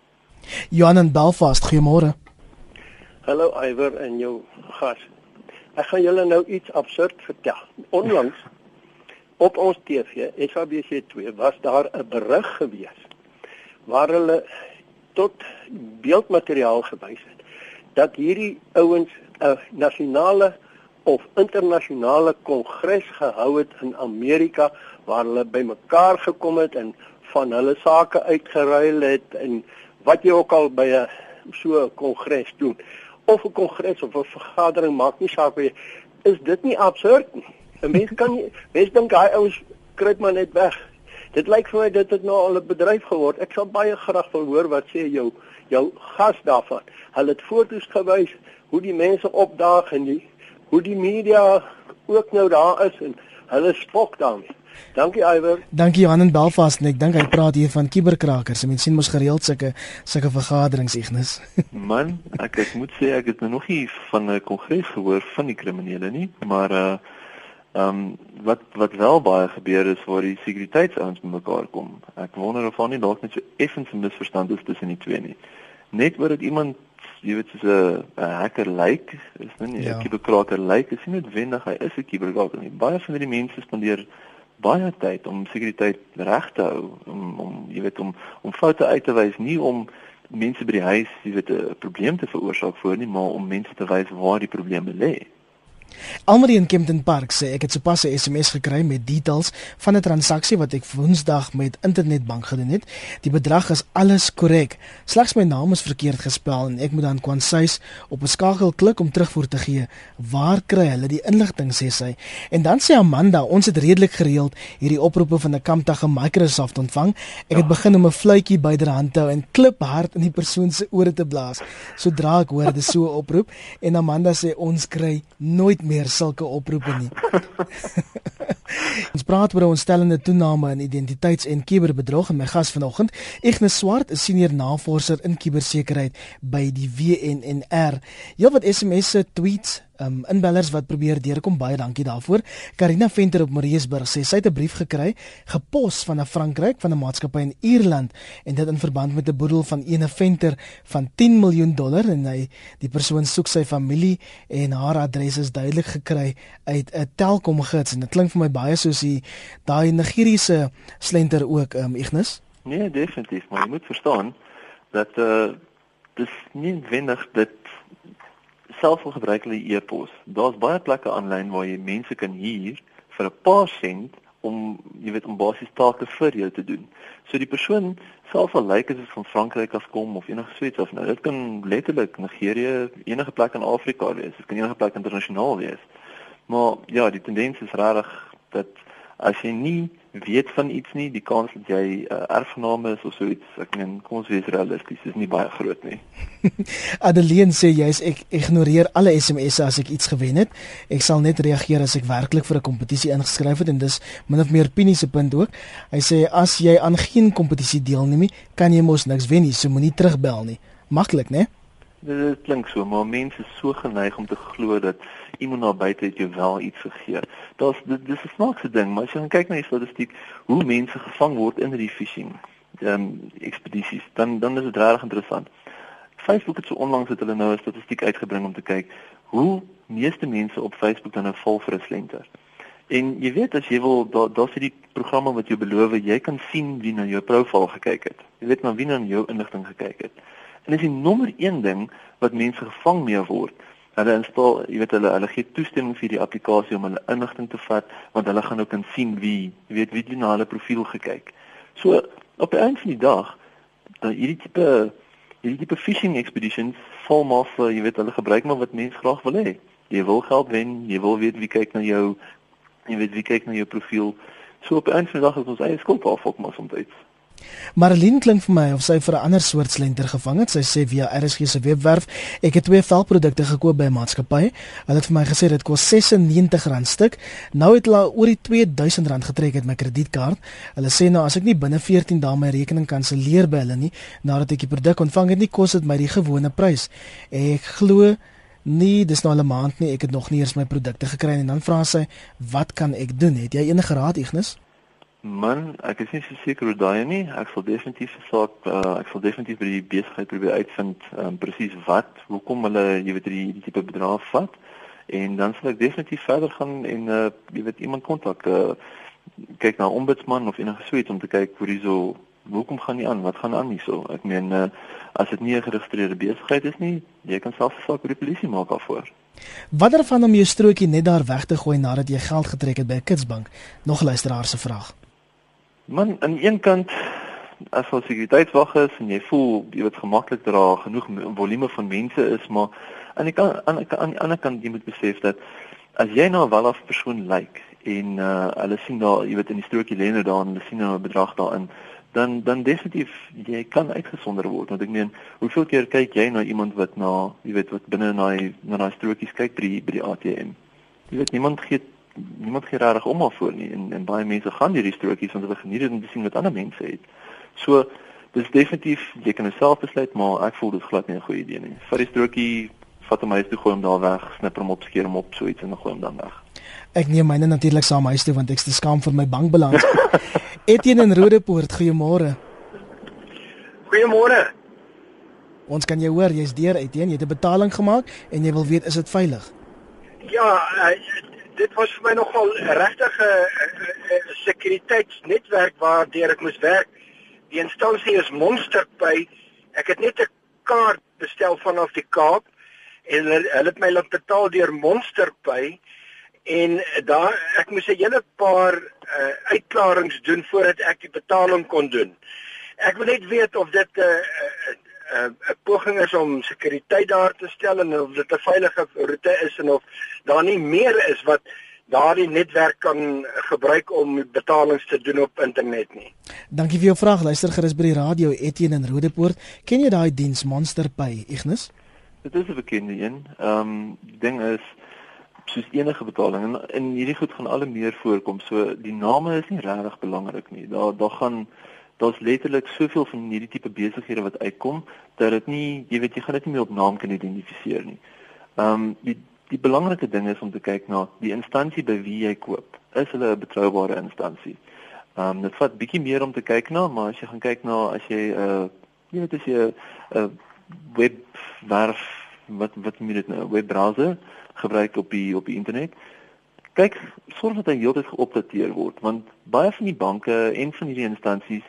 Johan in Belfast, goeiemôre. Hallo Iwer en jou gas. Ek gaan julle nou iets absurd vertel. Onlangs [laughs] op ons TV, SABC2, was daar 'n berig gewees waar hulle tot beeldmateriaal gewys het dat hierdie ouens 'n nasionale of internasionale kongres gehou het in Amerika waar hulle bymekaar gekom het en van hulle sake uitgeruil het en wat jy ook al by 'n so 'n kongres doen. Of 'n kongres of 'n vergadering maak nie saak wie is dit nie absurd nie. 'n mens kan nie mens dink hy ouens kruip maar net weg. Dit lyk vir my dit het nou al 'n bedryf geword. Ek sal baie graag wil hoor wat sê jou jou gas daarvan hulle het foto's gewys hoe die mense opdaag en die hoe die media ook nou daar is en hulle spok daarmee. Dankie Iwer. Dankie Johan in Belfast en ek dink hy praat hier van kuberkrakers. Mense sien mos gereeld sulke sulke vergaderings Ignis. [laughs] Man, ek ek moet sê ek het nog nie van 'n kongres gehoor van die kriminele nie, maar uh ehm um, wat wat wel baie gebeur is waar die sekuriteitsouens bymekaar kom. Ek wonder of daar nie dalk net so effens 'n misverstand is tussen die twee nie. Net oor dit iemand jy weet soos 'n hacker lyk, like, is nie 'n ja. kuberkraker lyk, like, is nie noodwendig hy is 'n kuberkraker nie. Baie van hierdie mense spandeer baie tyd om sekuriteit reg te hou, om om jy weet om om foute uit te wys, nie om mense by die huis, jy weet 'n probleem te veroorsaak voor nie, maar om mense te wys waar die probleme lê. Almarie in Kempton Park sê ek het sopas 'n SMS gekry met details van 'n transaksie wat ek Woensdag met internetbank gedoen het. Die bedrag is alles korrek. Slegs my naam is verkeerd gespel en ek moet dan kwansuis op 'n skakel klik om terugvoer te gee. Waar kry hulle die inligting sê sy? En dan sê Amanda, ons het redelik gereeld hierdie oproepe van 'n kampdag in Microsoft ontvang. Ek het ja. begin om 'n fluitjie byderhand te hou en klip hard in die persoon se ore te blaas sodra ek hoor dit so 'n oproep en Amanda sê ons kry nooit meer sulke oproepe nie. [laughs] ons praat oor 'n ontstellende toename in identiteits- en kuberbedrog en my gas vanoggend, Ignas Swart, 'n senior navorser in kubersekerheid by die WNNR. Jy wat SMS'e, tweets, um, inbellers wat probeer deurkom baie dankie daarvoor. Karina Venter op Mariesburg sê sy het 'n brief gekry gepos van 'n Frankryk van 'n maatskappy in Ierland en dit in verband met 'n boedel van ene Venter van 10 miljoen dollar en hy die persoon soek sy familie en haar adres is duidelik gekry uit 'n Telkom gids en dit klink vir my baie soos die daai Nigeriese slenter ook um, Ignis. Nee, definitief, maar jy moet verstaan dat uh, dis nie wendig dit self gebruik hulle e-pos. Daar's baie plekke aanlyn waar jy mense kan huur vir 'n paar sent om jy weet om basies take vir jou te doen. So die persoon self al lyk as dit van Frankryk af kom of enige Swets of nou, dit kan letterlik Nigerië, enige plek in Afrika wees. Dit kan enige plek internasionaal wees. Maar ja, die tendens is regtig dat as jy nie weet van iets nie, die kans dat jy 'n uh, erfgename is of so iets, ek meen, kom ons wees realisties, is nie baie groot nie. [laughs] Adeline sê jy's ek ignoreer alle SMS'e as ek iets gewen het. Ek sal net reageer as ek werklik vir 'n kompetisie ingeskryf het en dis min of meer Pini se punt ook. Hy sê as jy aan geen kompetisie deelneem nie, kan jy mos niks wen nie, so moenie terugbel nie. Maklik, né? Dit klink so, maar mense is so geneig om te glo dat iemand daar buite het jou wel iets gegee. Daar's dis 'n snaakse ding, maar as jy kyk na die statistiek hoe mense gevang word in die phishing ehm um, ekspedisies, dan dan is dit regtig interessant. Facebook het so onlangs het hulle nou 'n statistiek uitgebring om te kyk hoe meeste mense op Facebook dan nou val vir 'n slenter. En jy weet as jy wil daar daar's hierdie programme wat jou beloof jy kan sien wie na jou profiel gekyk het. Jy weet maar wie na jou inligting gekyk het. En dis die nommer 1 ding wat mense gevang mee word. Hulle instal, jy weet hulle hulle gee toestemming vir die applikasie om hulle inligting te vat want hulle gaan ook kan sien wie, jy weet wie die na hulle profiel gekyk. So op 'n eind van die dag dan hierdie tipe hierdie tipe phishing expeditions val maar vir jy weet hulle gebruik maar wat mense graag wil hê. Jy wil geld wen, jy wil weet wie kyk na jou, jy weet wie kyk na jou profiel. So op 'n eind van die dag is ons eie skuld af op maar soms. Marlene klink vir my of sy vir 'n ander soort slenter gevang het. Sy sê via RSG se webwerf, ek het twee velprodukte gekoop by 'n maatskappy. Hulle het vir my gesê dit kos R96 stuk. Nou het hulle oor die R2000 getrek uit my kredietkaart. Hulle sê nou as ek nie binne 14 dae my rekening kanselleer by hulle nie, nadat ek die produk ontvang het, nie kos dit my die gewone prys. Ek glo Nee, dis nou al 'n maand nie. Ek het nog nie eers my produkte gekry nie. En dan vra sy, "Wat kan ek doen? Het jy enige raad, Ignis?" Man, ek is nie so seker hoe daai nie. Ek sal definitief saak uh, ek sal definitief by die besigheid probeer uitvind um, presies wat, hoekom hulle, jy weet, die, die tipe bedrag vat. En dan sal ek definitief verder gaan en uh, jy weet iemand kontak. Uh, kyk na ombudsman of enige so iets om te kyk hoe dis so hoekom gaan nie aan? Wat gaan aan hierso? Ek meen uh, as dit nie 'n geregistreerde besigheid is nie, jy kan self saak by die polisie maak daarvoor. Watter van om jou strokie net daar weg te gooi nadat jy geld getrek het by 'n kitsbank? Nog 'n luisteraar se vraag. Man, aan een kant as jy sekuriteitswag is en jy voel jy weet gemaklik dra genoeg volume van mense is, maar aan die kant aan aan die ander kant jy moet besef dat as jy nou 'n welaf persoon lyk en uh, hulle sien daar jy weet in die strokie lê nou daar en hulle sien nou 'n bedrag daarin dan dan definitief jy kan uitgesonder word. Want ek meen hoeveel keer kyk jy na iemand wat na jy weet wat binne na die, na daai strokies kyk by die by die ATM jy weet niemand gee niemand gee regtig om af voor nie en en baie mense gaan hierdie strokies want hulle geniet dit om te sien wat ander mense het so dis definitief jy kan self besluit maar ek voel dit glad nie 'n goeie idee nie vat die strokie vat hom huis toe gooi hom daar weg snip hom op skeer hom op so iets en dan gooi hom dan weg Ek neem myne natuurlik saam huis toe want ek is te skaam vir my bankbalans. [laughs] Etienne in Rodepoort, goeiemôre. Goeiemôre. Ons kan jou hoor, jy's deur Etienne, jy het 'n betaling gemaak en jy wil weet is dit veilig? Ja, uh, dit was vir my nogal regtig 'n sekuriteitsnetwerk waardeur ek moes werk. Die instansie is Monsterpay. Ek het net 'n kaart bestel vanaf die Kaap en hulle het my laat betaal deur Monsterpay en daar ek moes 'n hele paar uh, uitklarings doen voordat ek die betaling kon doen. Ek wil net weet of dit 'n uh, 'n uh, 'n poging is om sekuriteit daar te stel en of dit 'n veilige roete is en of daar nie meer is wat daardie netwerk kan gebruik om betalings te doen op internet nie. Dankie vir jou vraag. Luister gerus by die radio Etienne in Rodepoort. Ken jy daai diens Monsterpay, Ignis? Dit is 'n bekende een. Ehm um, die ding is soos enige betaling en in hierdie goed gaan al meer voorkom. So die name is nie regtig belangrik nie. Daar daar gaan daar's letterlik soveel van hierdie tipe besighede wat uitkom dat dit nie, jy weet jy gaan dit nie meer op naam kan identifiseer nie. Ehm um, die die belangrike ding is om te kyk na die instansie by wie jy koop. Is hulle 'n betroubare instansie? Ehm um, dit vat bietjie meer om te kyk na, maar as jy gaan kyk na as jy 'n uh, jy weet as jy 'n uh, webwerf wat wat moet dit nou 'n webbrowser gebruik op die op die internet. Kyk, sorg dat hy heeltyd geopdateer word want baie van die banke en van hierdie instansies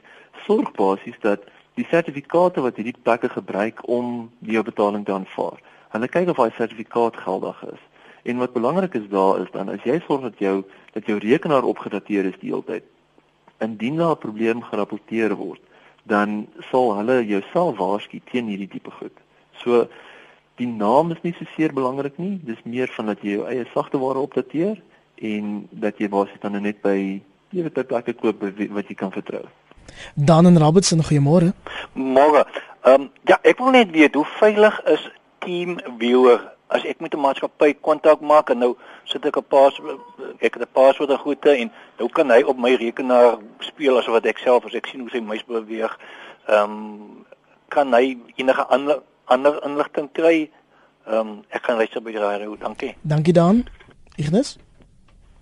sorg basies dat die sertifikate wat hierdie plekke gebruik om jou betaling te aanvaar. Hulle kyk of daai sertifikaat geldig is. En wat belangrik is daar is dan as jy sorg dat jou dat jou rekenaar opgedateer is die hele tyd. Indien daar 'n probleem gerapporteer word, dan sal hulle jou self waarsku teen hierdie tipe goed. So die naam is nie so seer belangrik nie. Dis meer van dat jy jou eie sagteware opdateer en dat jy basies dan net by jy weet by plekke koop wat jy kan vertrou. Dan en Robertson, goeiemôre. Môre. Ehm um, ja, ek wil net weet hoe veilig is TeamViewer as ek met 'n maatskappy kontak maak en nou sit ek 'n pas ek het 'n paswoord en goede en nou kan hy op my rekenaar speel asof wat ek self as ek sien hoe sy muis beweeg. Ehm um, kan hy enige ander ander inligting kry. Ehm um, ek kan luister by die radio. Dankie. Dankie dan. Ignis?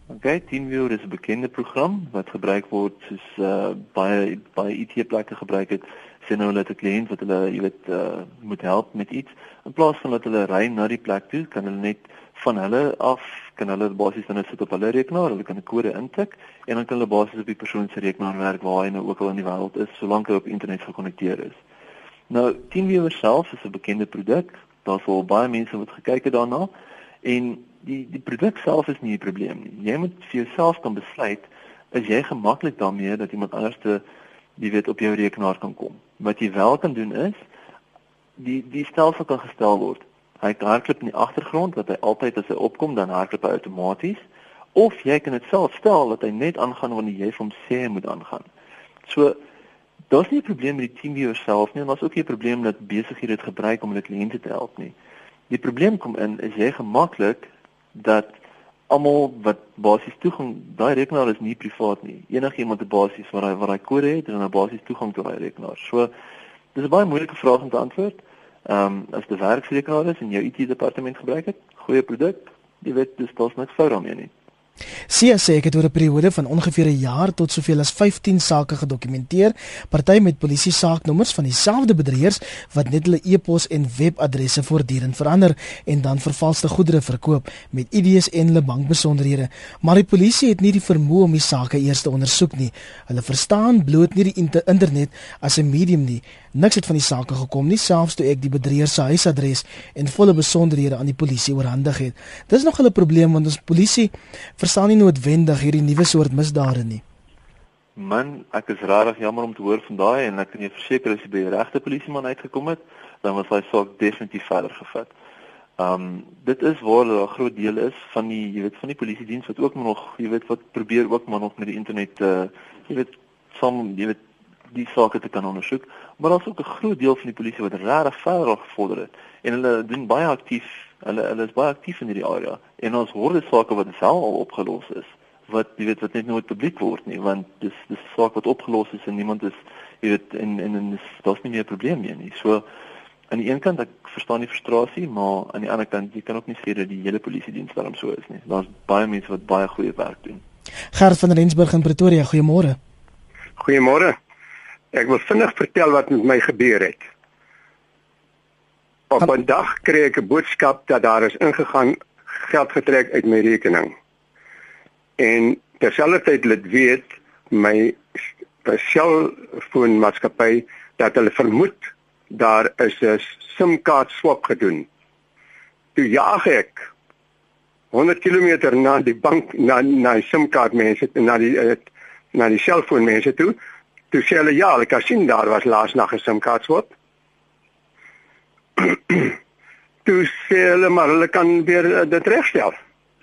Okay, TeamViewer is 'n bekende program wat gebruik word soos uh baie baie IT plekke gebruik het. Sien nou dat 'n kliënt wat hulle, jy weet, uh moet help met iets, in plaas van dat hulle ry na die plek toe, kan hulle net van hulle af kan hulle basies dan sit op hulle rekenaar, hulle kan 'n kode intik en dan kan hulle basies op die persoon se rekenaar werk waar hy nou ook al in die wêreld is, solank hy op internet gekonnekteer is. Nou, TeamViewer self is 'n bekende produk. Daar's al baie mense wat gekyk het daarna en die die produk self is nie 'n probleem nie. Jy moet vir jouself kan besluit as jy gemaklik daarmee dat iemand anders te jy weet op jou rekenaar kan kom. Wat jy wel kan doen is die die stelsel kan gestel word. Hy hardloop in die agtergrond dat hy altyd as hy opkom dan hardloop hy outomaties of jy kan dit self stel dat hy net aangaan wanneer jy vir hom sê hy moet aangaan. So daar's nie 'n probleem met die teamviewer self nie, en daar's ook nie 'n probleem dat besighede dit gebruik om hulle kliënte te help nie. Die probleem kom in is jy gemaklik dat almal wat basies toegang daai rekenaar is nie privaat nie. Enigiemand het basies wat hy wat hy kode het en 'n basies toegang tot daai rekenaar. So dis 'n baie moeilike vraag om te antwoord. Ehm um, as dit werksrekenaar is en jou IT departement gebruik het, goeie produk, jy weet dis daar's niks fout daarmee nie. Sia sê ek het oor 'n periode van ongeveer 'n jaar tot soveel as 15 sake gedokumenteer, party met polisie saaknommers van dieselfde bedrieërs wat net hulle e-pos en webadresse voortdurend verander en dan vervalste goedere verkoop met ID's en hulle bankbesonderhede. Maar die polisie het nie die vermoë om die sake eers te ondersoek nie. Hulle verstaan bloot nie die internet as 'n medium nie. Niks het van die sake gekom nie, selfs toe ek die bedrieër se huisadres en volle besonderhede aan die polisie oorhandig het. Dis nog 'n probleem want ons polisie verstaan nie noodwendig hierdie nuwe soort misdade nie. Man, ek is regtig jammer om te hoor van daai en ek kan jou verseker as jy by die regte polisieman uitgekom het, dan was hy saak definitief verder gevat. Um dit is waar 'n groot deel is van die jy weet van die polisie diens wat ook nog jy weet wat probeer ook maar nog met die internet uh jy weet som jy weet die sake te kan ondersoek, maar daar's ook 'n groot deel van die polisie wat regtig verder gevorder het en hulle doen baie aktief. Hulle hulle is baie aktief in hierdie area en ons hoor dit sake wat self al opgelos is wat jy weet wat net nooit publiek word nie want dis dis saak wat opgelos is en niemand is jy weet en en en daar's nie meer 'n probleem meer nie. So aan die een kant ek verstaan die frustrasie, maar aan die ander kant jy kan ook nie sê dat die hele polisie diens daarom so is nie. Daar's baie mense wat baie goeie werk doen. Gert van Rensburg in Pretoria, goeiemôre. Goeiemôre. Ek wil vinnig vertel wat met my gebeur het. Op 'n dag kry ek 'n boodskap dat daar is ingegaan geld getrek uit my rekening. En terselfdertyd laat weet my selfoonmaatskappy dat hulle vermoed daar is 'n SIM-kaart swap gedoen. Toe jaag ek 100 km na die bank na na die SIM-kaart mense na die eh, na die selfoon mense toe Toe sê hulle ja, ek sien daar was laas nag 'n SIM-kaart swap. [clears throat] toe sê hulle maar hulle kan weer uh, dit regstel.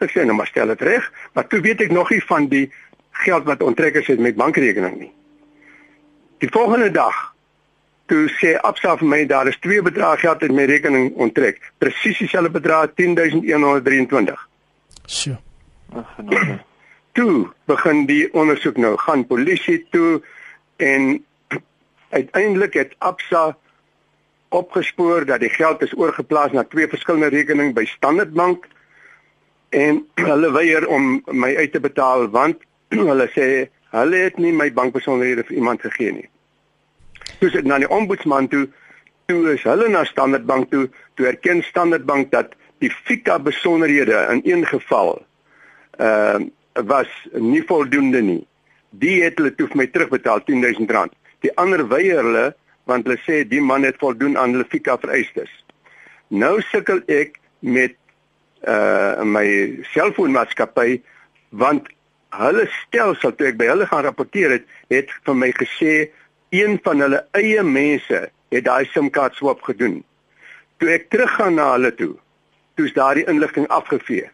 Ek sê nou maar stel dit reg, maar toe weet ek nog nie van die geld wat onttrekkers het met bankrekening nie. Die volgende dag toe sê Absa vir my daar is twee bedrae geld uit my rekening onttrek. Presies dieselfde bedrag 10123. Sjoe. Genade. [clears throat] Toe begin die ondersoek nou, gaan polisie toe en [clears throat] uiteindelik het Absa opgespoor dat die geld is oorgeplaas na twee verskillende rekeninge by Standard Bank en [clears throat] hulle weier om my uit te betaal want [clears throat] hulle sê hulle het nie my bankbesonderhede vir iemand gegee nie. Toe sit na die ombudsman toe, toe is hulle na Standard Bank toe, toe erken Standard Bank dat die FICA besonderhede in een geval ehm uh, was nie voldoende nie die het hulle toe vir my terugbetaal R10000. Die ander weier hulle want hulle sê die man het voldoen aan hulle fika vereistes. Nou sukkel ek met uh my selfoonmaatskappy want hulle stelsel toe ek by hulle gaan rapporteer het, het vir my gesê een van hulle eie mense het daai SIM-kaart swap gedoen. Toe ek teruggaan na hulle toe, toe's daardie inligting afgevee.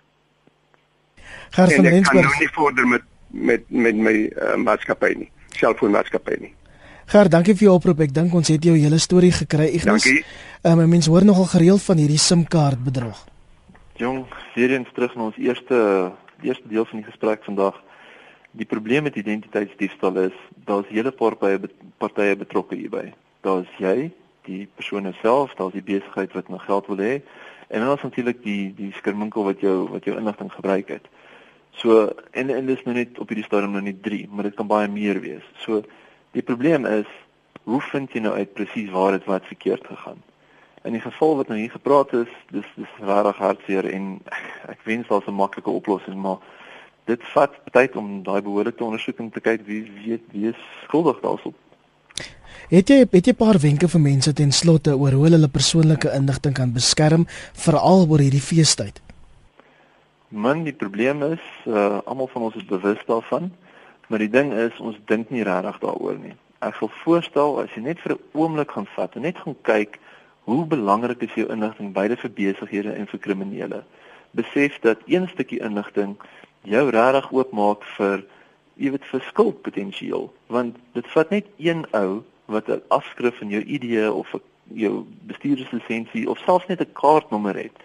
Gaan van Rensburg. Ek kan nou nie vorder met met met my uh, maatskappy nie, selfoonmaatskappy nie. Gaar, dankie vir jou oproep. Ek dink ons het jou hele storie gekry, Ignas. Dankie. Ehm um, mense hoor nogal gereeld van hierdie SIM-kaart bedrog. Jong, weer eens terug na ons eerste eerste deel van die gesprek vandag. Die probleem met identiteitsdiefstal is daar's hele paar partye betrokke hierby. Daar's jy, die persoon self, daar's die besigheid wat nou geld wil hê en dan is natuurlik die die skerminkel wat jou wat jou inligting gebruik het. So en en dis nou net op hierdie stadium nou net 3, maar dit kan baie meer wees. So die probleem is hoe vind jy nou uit presies waar dit wat verkeerd gegaan? In die geval wat nou hier gepraat is, dis dis regtig hartseer en [laughs] ek wens daar's 'n maklike oplossing, maar dit vat tyd om daai behoorlike ondersoeking te kyk wie weet wie is skuldig daarop. Het jy het jy 'n paar wenke vir mense ten slotte oor hoe hulle persoonlike inligting kan beskerm veral oor hierdie feestyd? Min die probleem is, uh almal van ons is bewus daarvan, maar die ding is ons dink nie regtig daaroor nie. Ek wil voorstel as jy net vir 'n oomblik gaan vat en net gaan kyk hoe belangrik is jou inligting beide vir besighede en vir kriminele. Besef dat een stukkie inligting jou regtig oopmaak vir jy weet verskil potensieel want dit vat net een ou wat 'n afskrif van jou ID of jou bestuurderslisensie of selfs net 'n kaartnommer het.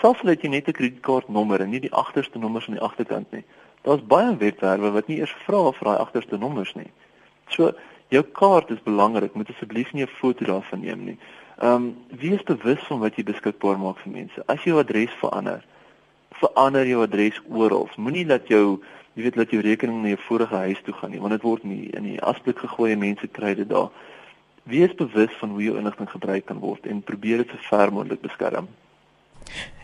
Selfs al het jy net 'n kredietkaartnommer en nie die agterste nommers aan die agterkant nie. Daar's baie webwerwe wat nie eers vra vir daai agterste nommers nie. So jou kaart is belangrik, moet asseblief nie 'n foto daarvan neem nie. Ehm um, wees bewus van wat jy beskikbaar maak vir mense. As jou adres verander, verander jou adres oral. Moenie dat jou jy weet dat jou rekening na jou vorige huis toe gaan nie, want dit word nie in die asblik gegooi en mense kry dit daar. Wees bewus van hoe jou inligting gebruik kan word en probeer dit so ver moontlik beskerm.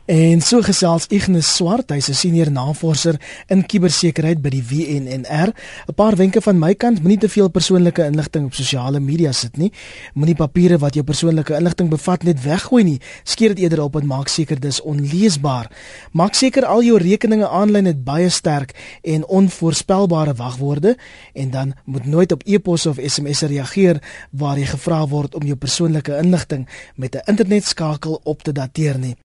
En so gesels Ignis Swart, hy's 'n senior navorser in kubersekerheid by die WNNR. 'n Paar wenke van my kant, moenie te veel persoonlike inligting op sosiale media sit nie. Moenie papiere wat jou persoonlike inligting bevat net weggooi nie. Skeer dit eerder op en maak seker dis onleesbaar. Maak seker al jou rekeninge aanlyn het baie sterk en onvoorspelbare wagwoorde en dan moet nooit op e-pos of SMS reageer waar jy gevra word om jou persoonlike inligting met 'n internetskakel op te dateer nie.